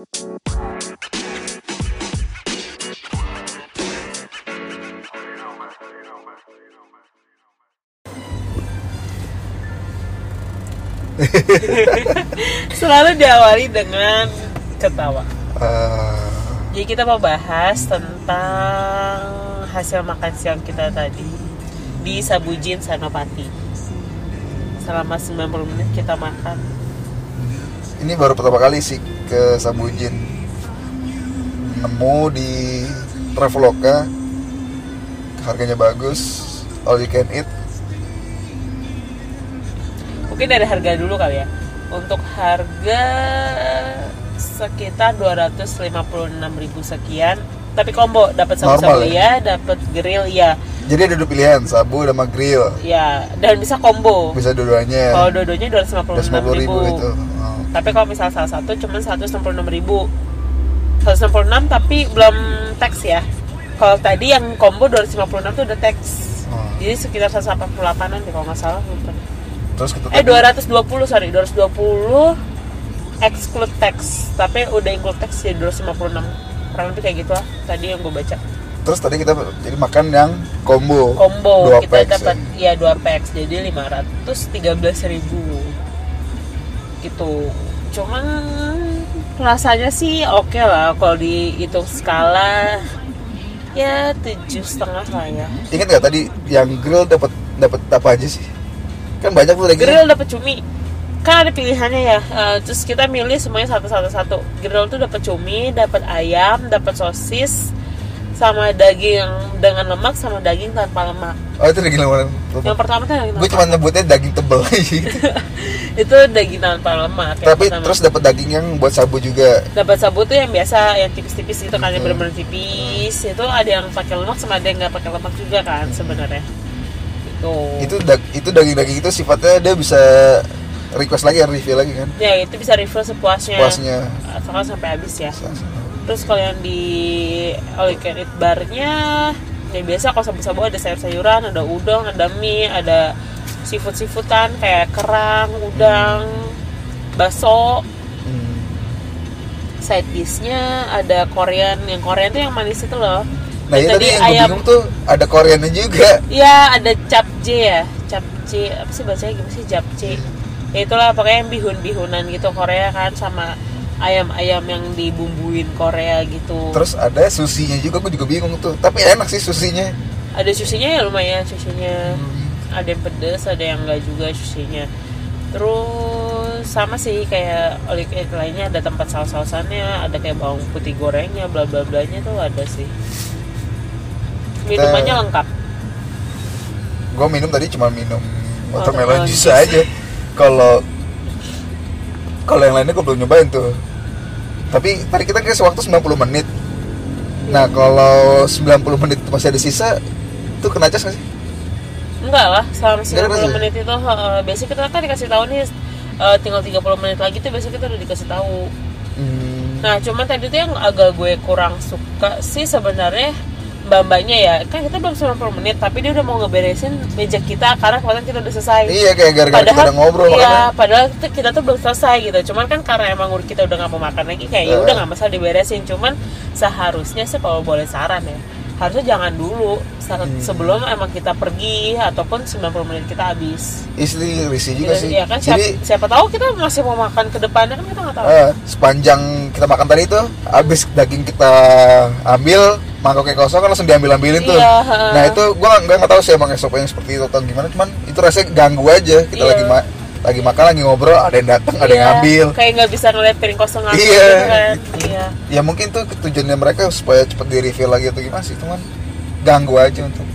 Selalu diawali dengan ketawa. Eh, Jadi kita mau bahas tentang hasil makan siang kita tadi di Sabujin Sanopati. Selama 90 menit kita makan. ini baru pertama kali sih ke Sabujin nemu di Traveloka harganya bagus all you can eat Mungkin dari harga dulu kali ya. Untuk harga sekitar 256.000 sekian. Tapi combo dapat sabu-sabu Normal ya, dapat grill ya. jadi ada dua pilihan sabu sama grill Ya, dan bisa combo. bisa dua-duanya Kalau dua-duanya 256.000 250 ribu itu Oh. Tapi kalau misal salah satu cuma 166 ribu. 166 tapi belum tax ya. Kalau tadi yang combo 256 tuh udah tax. Oh. Jadi sekitar 188an deh kalau nggak salah lupa. terus kita Eh 220 sorry 220 exclude tax. Tapi udah include tax jadi 256 Kurang lebih kayak gitu lah tadi yang gue baca. Terus tadi kita jadi makan yang combo. Combo dua kita packs dapat ya. ya 2 packs. Jadi 513 ribu. Gitu cuman rasanya sih oke lah kalau dihitung skala. Ya tujuh setengah lah ya. Ingat nggak tadi yang grill dapat dapat apa aja sih? Kan banyak tuh lagi. Grill dapat cumi. Kan ada pilihannya ya. Eh, terus kita milih semuanya satu satu satu grill tuh dapat cumi dapat ayam dapat sosis sama daging yang dengan lemak sama daging tanpa lemak. Oh itu daging lemak. Yang pertama tuh daging gue cuma nyebutnya daging tebel aja itu daging tanpa lemak tapi pertama. terus dapat daging yang buat sabu juga. Dapat sabu tuh yang biasa yang tipis-tipis itu kan yang Hmm. benar-benar tipis itu ada yang pakai lemak sama ada yang nggak pakai lemak juga kan sebenarnya. Itu itu dag- itu daging-daging itu sifatnya dia bisa request lagi refill lagi kan? Ya itu bisa refill sepuasnya. Puasnya. Asalkan sampai habis ya terus kalau yang di all you can eat barnya ya biasa kalau sabu-sabu ada sayur-sayuran ada udang ada mie ada seafood seafoodan kayak kerang udang bakso. Hmm. side dishnya ada Korean yang Korean tuh yang manis itu loh. Nah itu tadi yang ayam. bingung tuh ada Koreannya juga. Ya ada capce ya. Capce apa sih bahasanya gimana sih? Capce ya itulah pokoknya yang bihun bihunan gitu Korea kan sama ayam-ayam yang dibumbuin Korea gitu. Terus ada susinya juga gue juga bingung tuh. Tapi enak sih susinya ada susinya ya lumayan susinya Hmm. ada yang pedes ada yang enggak juga susinya terus sama sih kayak oleh lainnya ada tempat saus-sausannya ada kayak bawang putih gorengnya bla bla blanya tuh ada sih. Minumannya lengkap. Gue minum tadi cuma minum Watermelon watermelon juice juice. aja. Kalau kalau yang lainnya gue belum nyobain tuh tapi tadi kita kasih waktu 90 menit. Nah kalau 90 menit itu masih ada sisa itu kena cas nggak sih? Enggak lah selama Enggak 90 ada menit itu uh, biasanya kita kan dikasih tahu nih uh, tinggal 30 menit lagi tuh biasanya kita udah dikasih tahu. Hmm, Nah, cuman tadi tuh yang agak gue kurang suka sih sebenarnya mbak-mbaknya ya. Kan kita belum 90 menit, tapi dia udah mau ngeberesin meja kita karena kemarin kita udah selesai. iya kayak gara-gara kita udah ngobrol iya, makanya padahal tuh kita tuh belum selesai gitu. Cuman kan karena emang kita udah nggak mau makan lagi, kayak ya Iya. udah nggak masalah diberesin. Cuman seharusnya sih kalau boleh saran ya, harusnya jangan dulu saat Hmm. sebelum emang kita pergi ataupun 90 menit kita habis. istri risih juga sih Iya kan siapa, jadi siapa tahu kita masih mau makan ke depannya kan kita nggak tahu. eh, sepanjang kita makan tadi tuh habis daging kita ambil mangkoknya kosong kan langsung diambil ambilin tuh Iya, nah itu gua nggak nggak tahu sih emang SOP yang seperti itu atau gimana cuman itu rasanya ganggu aja kita Iya. lagi ma- lagi makan lagi ngobrol ada yang datang ada yang Iya, ngambil. kayak nggak bisa ngeliat piring kosong langsung Iya. gitu kan. Iya. Ya mungkin tuh tujuannya mereka supaya cepet di refill lagi atau gimana sih cuman ganggu aja untuk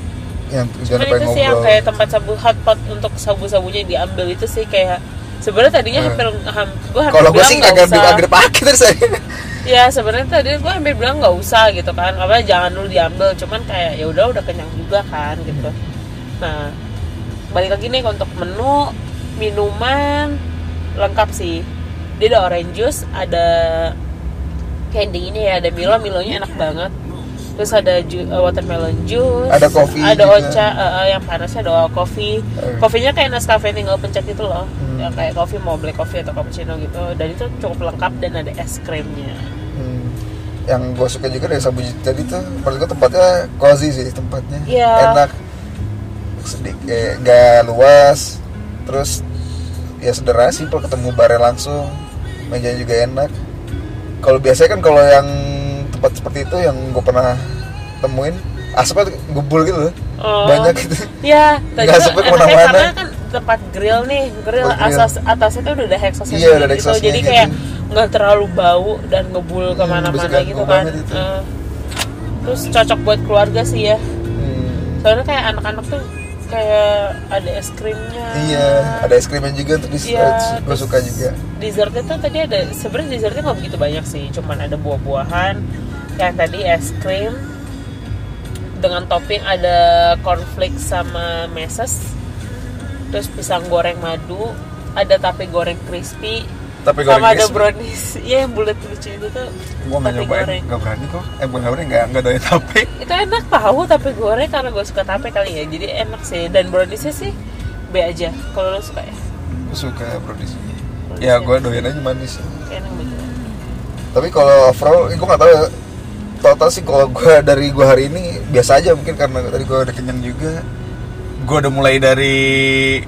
yang tujuannya cuman itu sih yang kayak tempat sabu hotpot untuk sabu-sabunya diambil itu sih kayak sebenarnya tadinya Hmm. hampir ham, gue hampir kalau gue bilang sih nggak agak dari saya ya sebenarnya tadi gue hampir bilang nggak usah gitu kan. Apa jangan dulu diambil cuman kayak ya udah udah kenyang juga kan gitu. Nah balik lagi nih untuk menu minuman lengkap sih. Dia ada orange juice ada candy ini ya ada Milo. Milonya enak banget. Terus ada ju- uh, watermelon juice Ada kopi ada juga. ocha uh, uh, yang panasnya ada kopi Eh. kopinya kayak Nescafe tinggal pencet itu loh. Hmm. yang kayak kopi mau black coffee atau cappuccino gitu. Dan itu cukup lengkap dan ada es krimnya. Yang gue suka juga dari Sabuji tadi tuh menurut gue tempatnya cozy sih tempatnya. Iya. enak. Sedikit eh, nggak luas terus ya sederhana simpel ketemu barnya langsung mejanya juga enak kalau biasanya kan kalau yang tempat seperti itu yang gue pernah temuin asapnya gubul gitu loh Oh. banyak gitu Ya, Nggak sempet enaknya ke mana-mana. karena kan tempat grill nih, grill grill. atas atasnya tuh udah ada exhaustnya Iya, udah ada gitu. Jadi gitu. kayak nggak terlalu bau dan ngebul Hmm, ke mana-mana gitu kan. banget itu. Eh, terus cocok buat keluarga sih ya. Hmm, Soalnya kayak anak-anak tuh kayak ada es krimnya. iya ada es krimnya juga untuk di Iya, gue terus suka juga Dessertnya tuh tadi ada sebenarnya dessertnya nggak begitu banyak sih, cuman ada buah-buahan. Yang tadi es krim dengan topping ada cornflakes sama meses. Terus pisang goreng madu, ada tape goreng crispy, tapi sama ada brownies. Iya yang bulat lucu itu tuh. gue nggak nyobain goreng. nggak berani kok eh bukan nggak berani nggak nggak doyan tape Itu enak tahu tape goreng karena gue suka tape kali ya. Jadi enak sih dan browniesnya sih B aja kalau lo suka ya. gue suka brownies ya gue doyan aja manis enak begitu. tapi kalau overall gue nggak tahu ya. total sih kalau gue dari gue hari ini biasa aja mungkin karena tadi gue udah kenyang juga gue udah mulai dari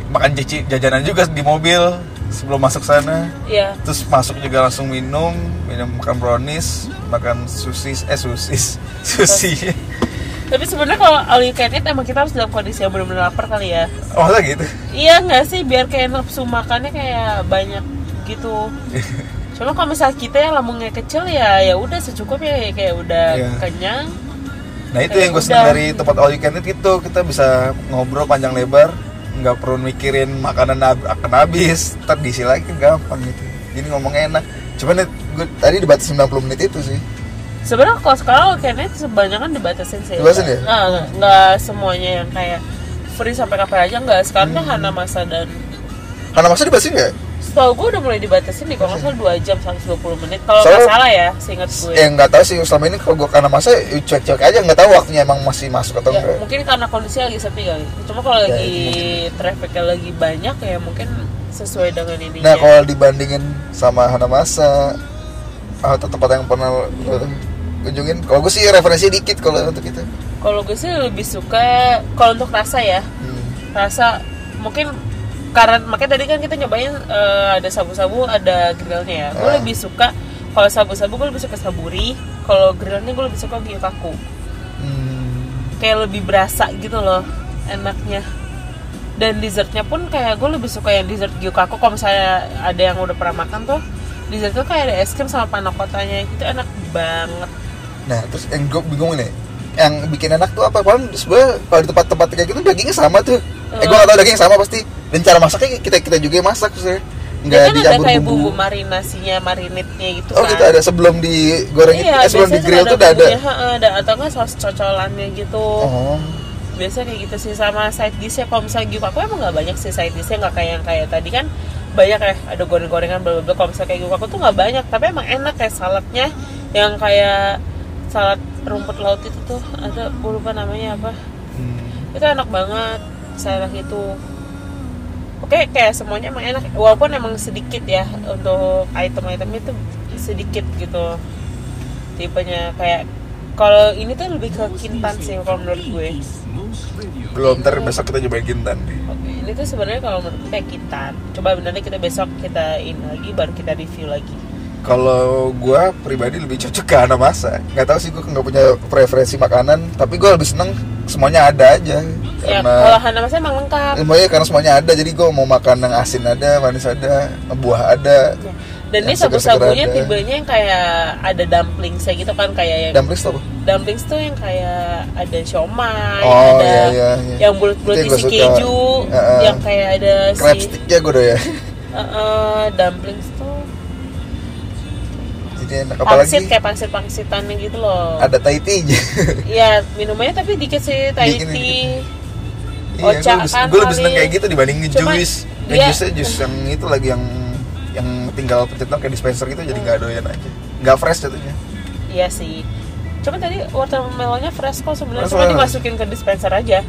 makan cici jajanan juga di mobil sebelum masuk sana Iya. terus masuk juga langsung minum minum makan brownies makan sushi eh sushi sushi Tapi sebenarnya kalau all you can eat emang kita harus dalam kondisi yang benar-benar lapar kali ya. oh masa gitu Iya nggak sih biar kayak nafsu makannya kayak banyak gitu. Cuma kalau misal kita yang lambungnya kecil ya ya udah secukupnya ya kayak udah Iya. kenyang. Nah itu yang gue seneng dari tempat all you can eat itu kita bisa ngobrol panjang lebar nggak perlu mikirin makanan akan habis ntar diisi lagi kan gampang gitu jadi ngomongnya enak cuman gue tadi dibatasi 90 menit itu sih Sebenarnya kalau sekarang eat sebanyakan dibatasin sih. Dibatasin ya? Nah, nggak- nggak semuanya yang kayak free sampai kapan aja nggak. Sekarang Hmm. Hana Masa dan karena masa dibatasin nggak setahu gue udah mulai dibatasin nih kalau nggak salah 2 jam 120 menit. Kalau nggak salah ya seingat gue eh nggak tahu sih selama ini kalau gue karena masa ya cuek-cuek aja nggak tahu waktunya emang masih masuk atau ya, enggak. mungkin karena kondisinya lagi sepi kali. Cuma kalau Ya, lagi trafficnya lagi banyak ya mungkin sesuai dengan ininya. Nah kalau dibandingin sama Hanamasa atau tempat yang pernah lo kunjungin kalau gue sih referensi dikit kalau untuk itu. Kalau gue sih lebih suka kalau untuk rasa ya. Hmm. rasa mungkin karena makanya tadi kan kita nyobain eh, ada sabu-sabu ada grillnya ya gue Ah. lebih suka kalau sabu-sabu gue lebih suka saburi kalau grillnya gue lebih suka gyukaku Hmm. kayak lebih berasa gitu loh enaknya dan dessertnya pun kayak gue lebih suka yang dessert gyukaku kalau misalnya ada yang udah pernah makan tuh dessert tuh kayak ada es krim sama panakotanya itu enak banget Nah, terus yang gue bingung nih, yang bikin enak tuh apa? Paling sebenarnya kalau di tempat-tempat kayak gitu dagingnya sama tuh. Eh, gue gak tau dagingnya sama pasti. Dan cara masaknya kita kita juga yang masak sih. Nggak Dia kan ada kayak bumbu bumbu. marinasinya marinate-nya gitu Oh kan gitu ada sebelum digoreng itu, iya, eh, sebelum biasanya di grill suka tuh udah ada. ada atau enggak saus cocolannya gitu Oh, biasa kayak gitu sih sama side dish kalau misalnya gyukaku emang nggak banyak sih side dishnya nggak kayak yang kayak tadi kan banyak ya ada goreng-gorengan bla bla kalau misalnya kayak gyukaku tuh nggak banyak tapi emang enak kayak saladnya yang kayak salad rumput laut itu tuh ada gue lupa namanya apa hmm. itu enak banget salad itu oke kayak semuanya emang enak walaupun emang sedikit ya untuk item-item itu sedikit gitu tipenya kayak kalau ini tuh lebih ke kintan sih kalau menurut gue belum ntar besok kita cobain kintan deh. Oke, ini tuh sebenarnya kalau menurut gue kayak kintan. Coba benernya kita besok kita ini lagi, baru kita review lagi. Kalau gue pribadi lebih cocok ke masa. Nggak tahu sih gue nggak punya preferensi makanan, tapi gue lebih seneng semuanya ada aja. Ya, Karena kalau Hana Masa emang lengkap. Semuanya karena semuanya ada, jadi gue mau makan yang asin ada, manis ada, buah ada. Ya. Dan ini sabu-sabunya tibanya yang kayak ada dumpling saya gitu kan kayak yang Dumplings tuh apa? dumplings tuh yang kayak ada siomay, Oh, ada iya, iya, iya. yang bulat-bulat isi keju, Heeh. yang kayak ada Crab si sticknya gue doyan. Eh, eh, dumplings Jadi enak apalagi pangsit kayak pangsit-pangsitannya gitu loh. ada Thai tea-nya. Iya, minumnya tapi dikit sih Thai Dikit, tea. Iya, Oca gue lebih, kan gue lebih seneng kayak gitu dibanding jus. dia- Yang jusnya jus yang itu lagi yang yang tinggal pencet kayak dispenser gitu jadi nggak doyan aja. Nggak fresh jatuhnya. Iya sih. Cuma tadi watermelonnya fresh kok sebenarnya cuma dimasukin ke dispenser aja.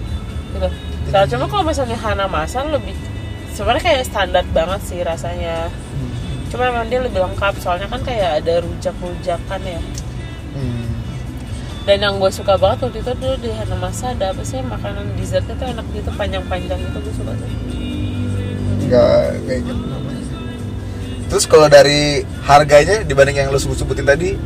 Gitu. Nah, cuma kalau misalnya Hana Masa lebih sebenarnya kayak standar banget sih rasanya. Cuma memang dia lebih lengkap soalnya kan kayak ada rujak-rujakan ya. Hmm. dan yang gue suka banget waktu itu dulu di Hanamasa ada apa sih makanan dessertnya tuh enak gitu panjang-panjang itu gue suka tuh nggak kayak gitu terus kalau dari harganya dibanding yang lu sebut-sebutin tadi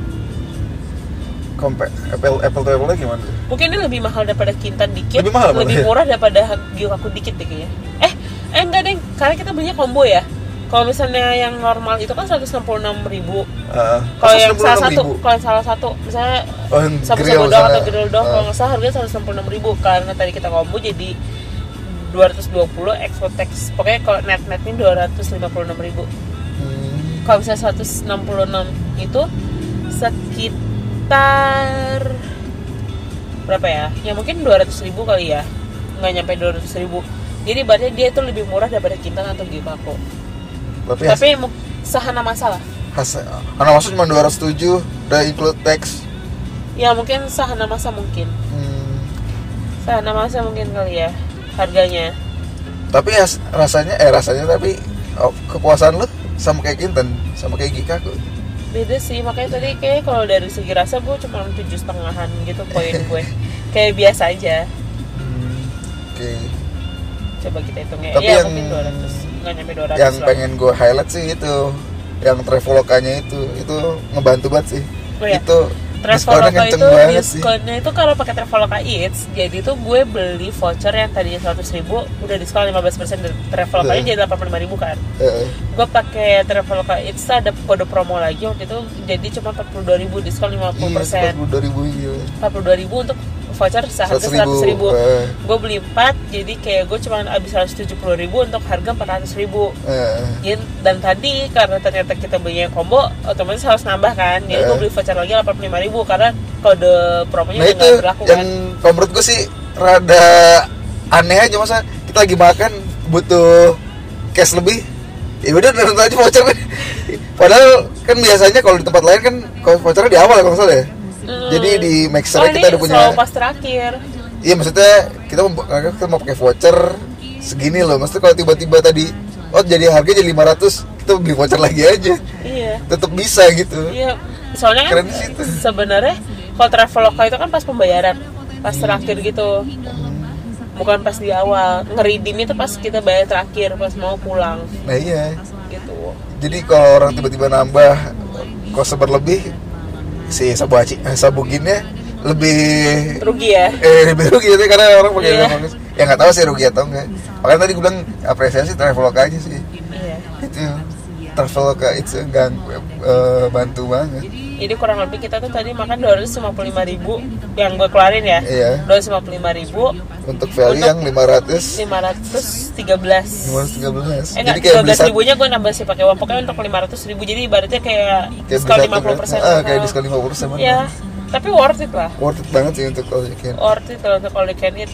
compare apple apple to apple gimana mungkin ini lebih mahal daripada Kintan dikit Lebih mahal lebih ya? murah daripada Gyokaku dikit deh kayaknya eh eh enggak deh karena kita belinya combo ya kalau misalnya yang normal itu kan 166.000 ribu. Uh, kalau yang salah 196.000. satu kalau yang salah satu misalnya oh, sabu sabu doang atau grill doang kalau Uh, nggak salah harganya 166.000 ribu. Karena tadi kita combo jadi 220 extra tax. Pokoknya kalau net netnya 256.000 ribu. Hmm, kalau misalnya 166 itu sekitar berapa ya? Ya mungkin 200 ribu kali ya. Nggak nyampe 200 ribu. Jadi berarti dia itu lebih murah daripada Kintan atau Gyokaku tapi tapi sahana masalah. karena masuk cuma 207 udah include tax. Ya mungkin sahana masa mungkin. Hmm, sahana masa mungkin kali ya harganya. Tapi has- rasanya eh rasanya tapi oh, kepuasan lu sama kayak Kinten sama kayak Gika kok. Beda sih makanya tadi kayak kalau dari segi rasa gue cuma tujuh setengahan gitu poin gue kayak biasa aja. Hmm, oke. Coba kita hitung ya. Tapi ya yang- mungkin 200 nggak nyampe 200 yang lah. pengen gue highlight sih itu yang travelokanya itu itu ngebantu banget sih. Oh ya, itu Traveloka itu diskonnya itu kalau pakai Traveloka Eats jadi tuh gue beli voucher yang tadinya 100 ribu udah diskon 15% dari Traveloka Iya. jadi 85 ribu kan. Eh, gue pakai Traveloka Eats ada kode promo lagi waktu itu jadi cuma 42 ribu diskon 50% iya 42 ribu iya. 42 ribu untuk voucher seharga 100 ribu, eh, gue beli 4 jadi kayak gue cuma habis 170 ribu untuk harga 400 ribu. Eh, Ya, dan tadi karena ternyata kita belinya combo otomatis harus nambah kan. Jadi gue Eh. beli voucher lagi 85 ribu karena kode promonya nah udah nggak berlaku yang kan. kalau menurut gue sih rada aneh aja masa kita lagi makan butuh cash lebih. Ya udah nonton aja voucher. Padahal kan biasanya kalau di tempat lain kan vouchernya di awal kalau nggak salah ya Jadi di Maxer oh, kita udah punya pas terakhir. Iya maksudnya kita mau, kita mau pakai voucher segini loh. Maksudnya kalau tiba-tiba tadi oh jadi harga jadi 500 kita beli voucher lagi aja. iya. Tetap bisa gitu. iya. Soalnya kan sebenarnya kalau traveloka itu kan pas pembayaran pas terakhir gitu. Bukan pas di awal. Ngeridim itu pas kita bayar terakhir pas mau pulang. Nah iya. gitu. Jadi kalau orang tiba-tiba nambah cost berlebih si sabu aci, eh, sabu ginnya lebih rugi ya? Eh lebih rugi gitu karena orang pakai yeah. ya nggak tahu sih rugi atau enggak makanya tadi gue bilang apresiasi traveloka aja sih. Iya. Itu traveloka itu gang eh, bantu banget jadi kurang lebih kita tuh tadi makan 255 ribu yang gue keluarin ya. Iya. 255 ribu. Untuk value Untuk- yang 500 513 513 eh jadi kayak beli 13 satu ribunya gue nambah sih pakai uang. Pokoknya untuk 500 ribu. Jadi ibaratnya kayak kayak diskon beli satu 50 kan? persen. Ah, kayak diskon 50 persen ya tapi worth it lah. Worth it banget sih untuk all you can worth it lah untuk all you can eat.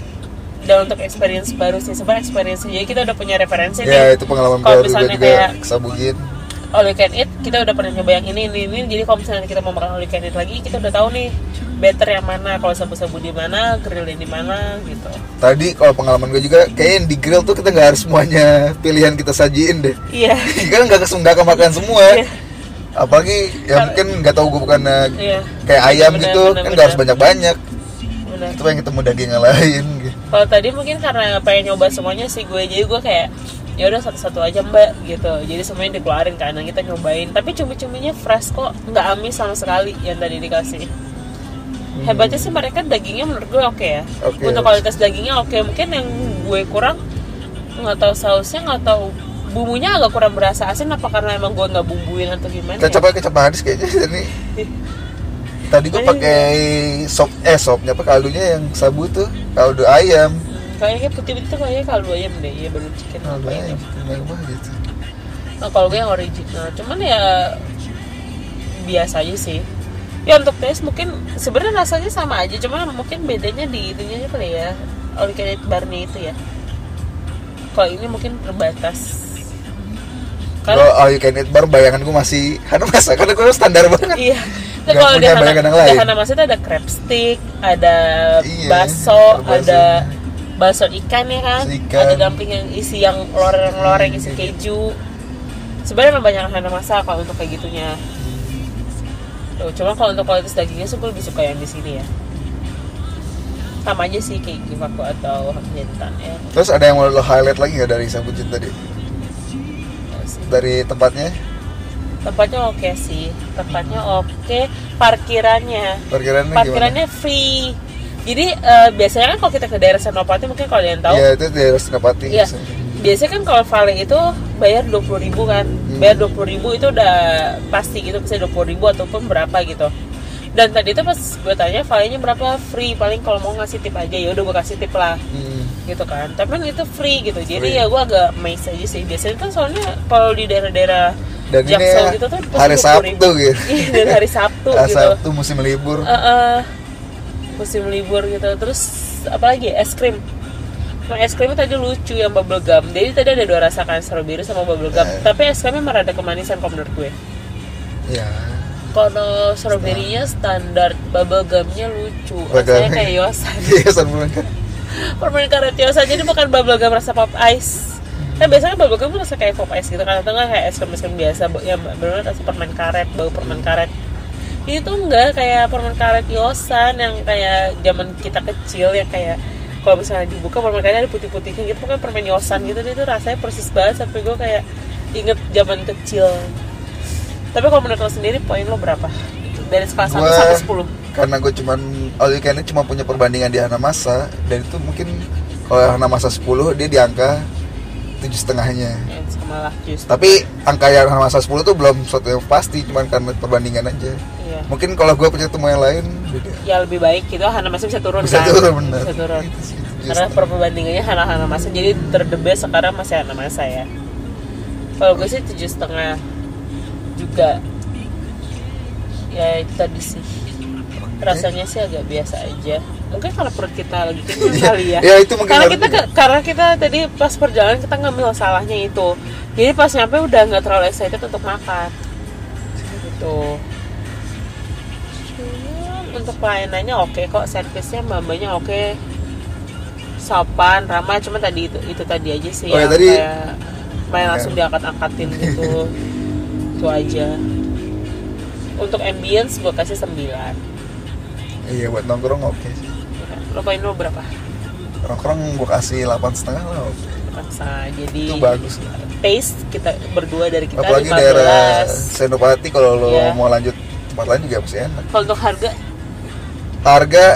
Dan untuk experience baru sih. Sebenarnya experience jadi kita udah punya referensi ya nih. itu pengalaman kalau baru misalnya juga kayak kesabugin all you can eat kita udah pernah nyoba yang ini ini ini. Jadi kalau misalnya kita mau makan all you can eat lagi kita udah tahu nih better yang mana kalau sabu-sabu di mana grillnya di mana gitu. Tadi kalau pengalaman gue juga kayak yang di grill tuh kita nggak harus semuanya pilihan kita sajiin deh. Iya. Kan nggak kesem nggak makan semua. Iya. apalagi ya mungkin nggak tahu gue bukan eh, Iya. kayak ayam Benar, gitu benar, kan nggak harus banyak banyak benar. Itu pengen ketemu daging yang lain gitu. kalau tadi mungkin karena pengen nyoba semuanya sih gue jadi gue kayak ya udah satu-satu aja mbak gitu. Jadi semuanya dikeluarin karena kita nyobain. Tapi cumi-cuminya fresh kok nggak amis sama sekali yang tadi dikasih. Hebatnya sih mereka dagingnya menurut gue oke ya. Oke. untuk kualitas dagingnya oke. Mungkin yang gue kurang nggak tahu sausnya nggak tahu bumbunya agak kurang berasa asin apa karena emang gue nggak bumbuin atau gimana ya? kecapnya kecap manis kayaknya ini tadi gue pakai sop eh sopnya apa kaldunya yang sabu tuh kaldu ayam kayaknya putih-putih tuh kayaknya kaldu ayam deh ya baru chicken kaldu ayam mewah gitu Nah, kalau gue yang original, cuman ya biasa aja sih. Ya untuk taste mungkin sebenarnya rasanya sama aja, cuman mungkin bedanya di itunya aja kali ya. All can barnya itu ya. Kalau ini mungkin terbatas. kalau all you can eat bar bayangan gue masih Hana masa karena gue standar banget iya. Tapi kalau di Hana, di. Hana itu ada crab stick, ada Iya, bakso, ada bakso. ikan ya kan, ikan. ada dumpling yang isi yang loreng-loreng isi keju. Sebenarnya banyak Hana Masa kalau untuk kayak gitunya. Tuh, cuma kalau untuk kualitas dagingnya sih gue lebih suka yang di sini ya. Sama aja sih kayak Givaku atau Jantan ya. Terus ada yang mau lo highlight lagi nggak dari Sabucin tadi? Dari tempatnya? Tempatnya oke sih, tempatnya oke. Parkirannya, Parkirannya, parkirannya free. Jadi eh, biasanya kan kalau kita ke daerah Senopati mungkin kalau ada yang tahu, Iya itu di daerah Senopati. Iya. biasanya kan kalau Vale itu bayar 20.000 ribu kan, Hmm. bayar 20.000 ribu itu udah pasti gitu, bisa 20.000 ribu ataupun berapa gitu. Dan tadi itu pas gue tanya Vale-nya berapa free, paling kalau mau ngasih tip aja ya udah gue kasih tip lah Hmm. gitu kan. Tapi kan itu free gitu, jadi Free. ya gue agak amazed aja sih. Biasanya kan soalnya kalau di daerah-daerah Dan ini Jaksel ya, gitu tuh hari 20.000. Sabtu gitu. Iya, dan hari Sabtu gitu. Sabtu musim libur. Eh, eh, musim libur gitu. Terus apalagi es krim. Nah, es krimnya tadi lucu yang bubble gum. Jadi tadi ada dua rasa kan strawberry sama bubble gum. Eh. Tapi es krimnya merada kemanisan kalau menurut gue. Iya. Kalau strawberry-nya standar, bubble gumnya lucu. Rasanya kayak yosan. Iya, sama kan. Permen karet yosan. Jadi bukan bubble gum rasa pop ice. Nah biasanya bubble gum rasa kayak pop ice gitu kan atau kayak es krim es krim biasa yang benar rasa permen karet bau permen karet ini tuh enggak kayak permen karet yosan yang kayak zaman kita kecil yang kayak kalau misalnya dibuka permen karetnya ada putih-putihnya gitu pokoknya permen yosan gitu. Dia tuh rasanya persis banget sampai gue kayak inget zaman kecil. Tapi kalau menurut lo sendiri poin lo berapa? Dari skala 1 Gua- sampai 10 Karena gue cuman all you can eat cuma punya perbandingan di Hanamasa dan itu mungkin kalau Hanamasa 10 dia di angka tujuh setengahnya. ya, sama lah jus Tapi angka yang Hanamasa 10 tuh belum sesuatu yang pasti, cuman karena perbandingan aja. iya Mungkin kalau gue punya temu yang lain beda. ya lebih baik gitu Hana masih bisa turun Bisa kan turun benar. bisa turun Itu sih, tujuh karena setengah. perbandingannya Hana Hana masa jadi terdebes sekarang masih Hana masa ya kalau gue sih tujuh setengah juga ya itu tadi sih rasanya sih agak biasa aja mungkin karena perut kita lagi kenyang Iya, kali ya. Ya, itu mungkin karena kita juga. ke- karena kita tadi pas perjalanan kita ngambil salahnya itu. Jadi pas nyampe udah nggak terlalu excited untuk makan. Gitu. Untuk pelayanannya oke kok servisnya mbak-mbaknya oke. Sopan ramah cuma tadi itu itu tadi aja sih Oh, ya, tadi- kayak main langsung diangkat-angkatin gitu. Itu aja. Untuk ambience gue kasih 9 Iya buat nongkrong oke sih. Lo poin lo berapa? Nongkrong gue kasih 8 setengah lah. Paksa jadi Itu bagus lah. taste kita berdua dari kita Apalagi 15 daerah Senopati kalau lo Iya. mau lanjut tempat lain juga pasti enak. kalau untuk harga Harga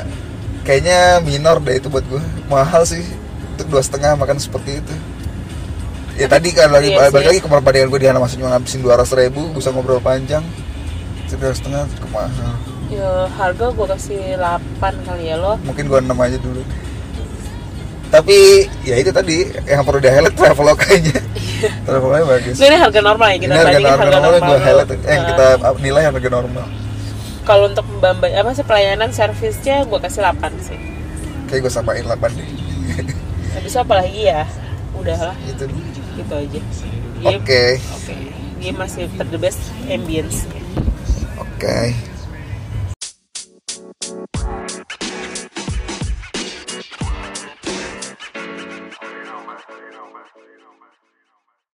kayaknya minor deh itu buat gue. Mahal sih untuk dua setengah makan seperti itu. Ya tadi kan lagi Iya balik lagi ke perbandingan gue di Hana cuma ngabisin dua ratus ribu bisa ngobrol panjang. Dua setengah cukup mahal. ya harga gue kasih 8 kali ya lo Mungkin gue enam aja dulu. Tapi ya itu tadi yang perlu di highlight traveloganya. Traveloganya bagus. ini harga normal ya kita Ini harga, bandingin harga normal dulu. highlight eh, yang Nah, kita nilai harga normal. kalau untuk mbak apa sih pelayanan servisnya gue kasih 8 sih Kayak gue samain 8 deh. habis itu apa lagi ya udah lah itu. gitu aja Oke. Dia- oke dia masih ter the best ambience Oke.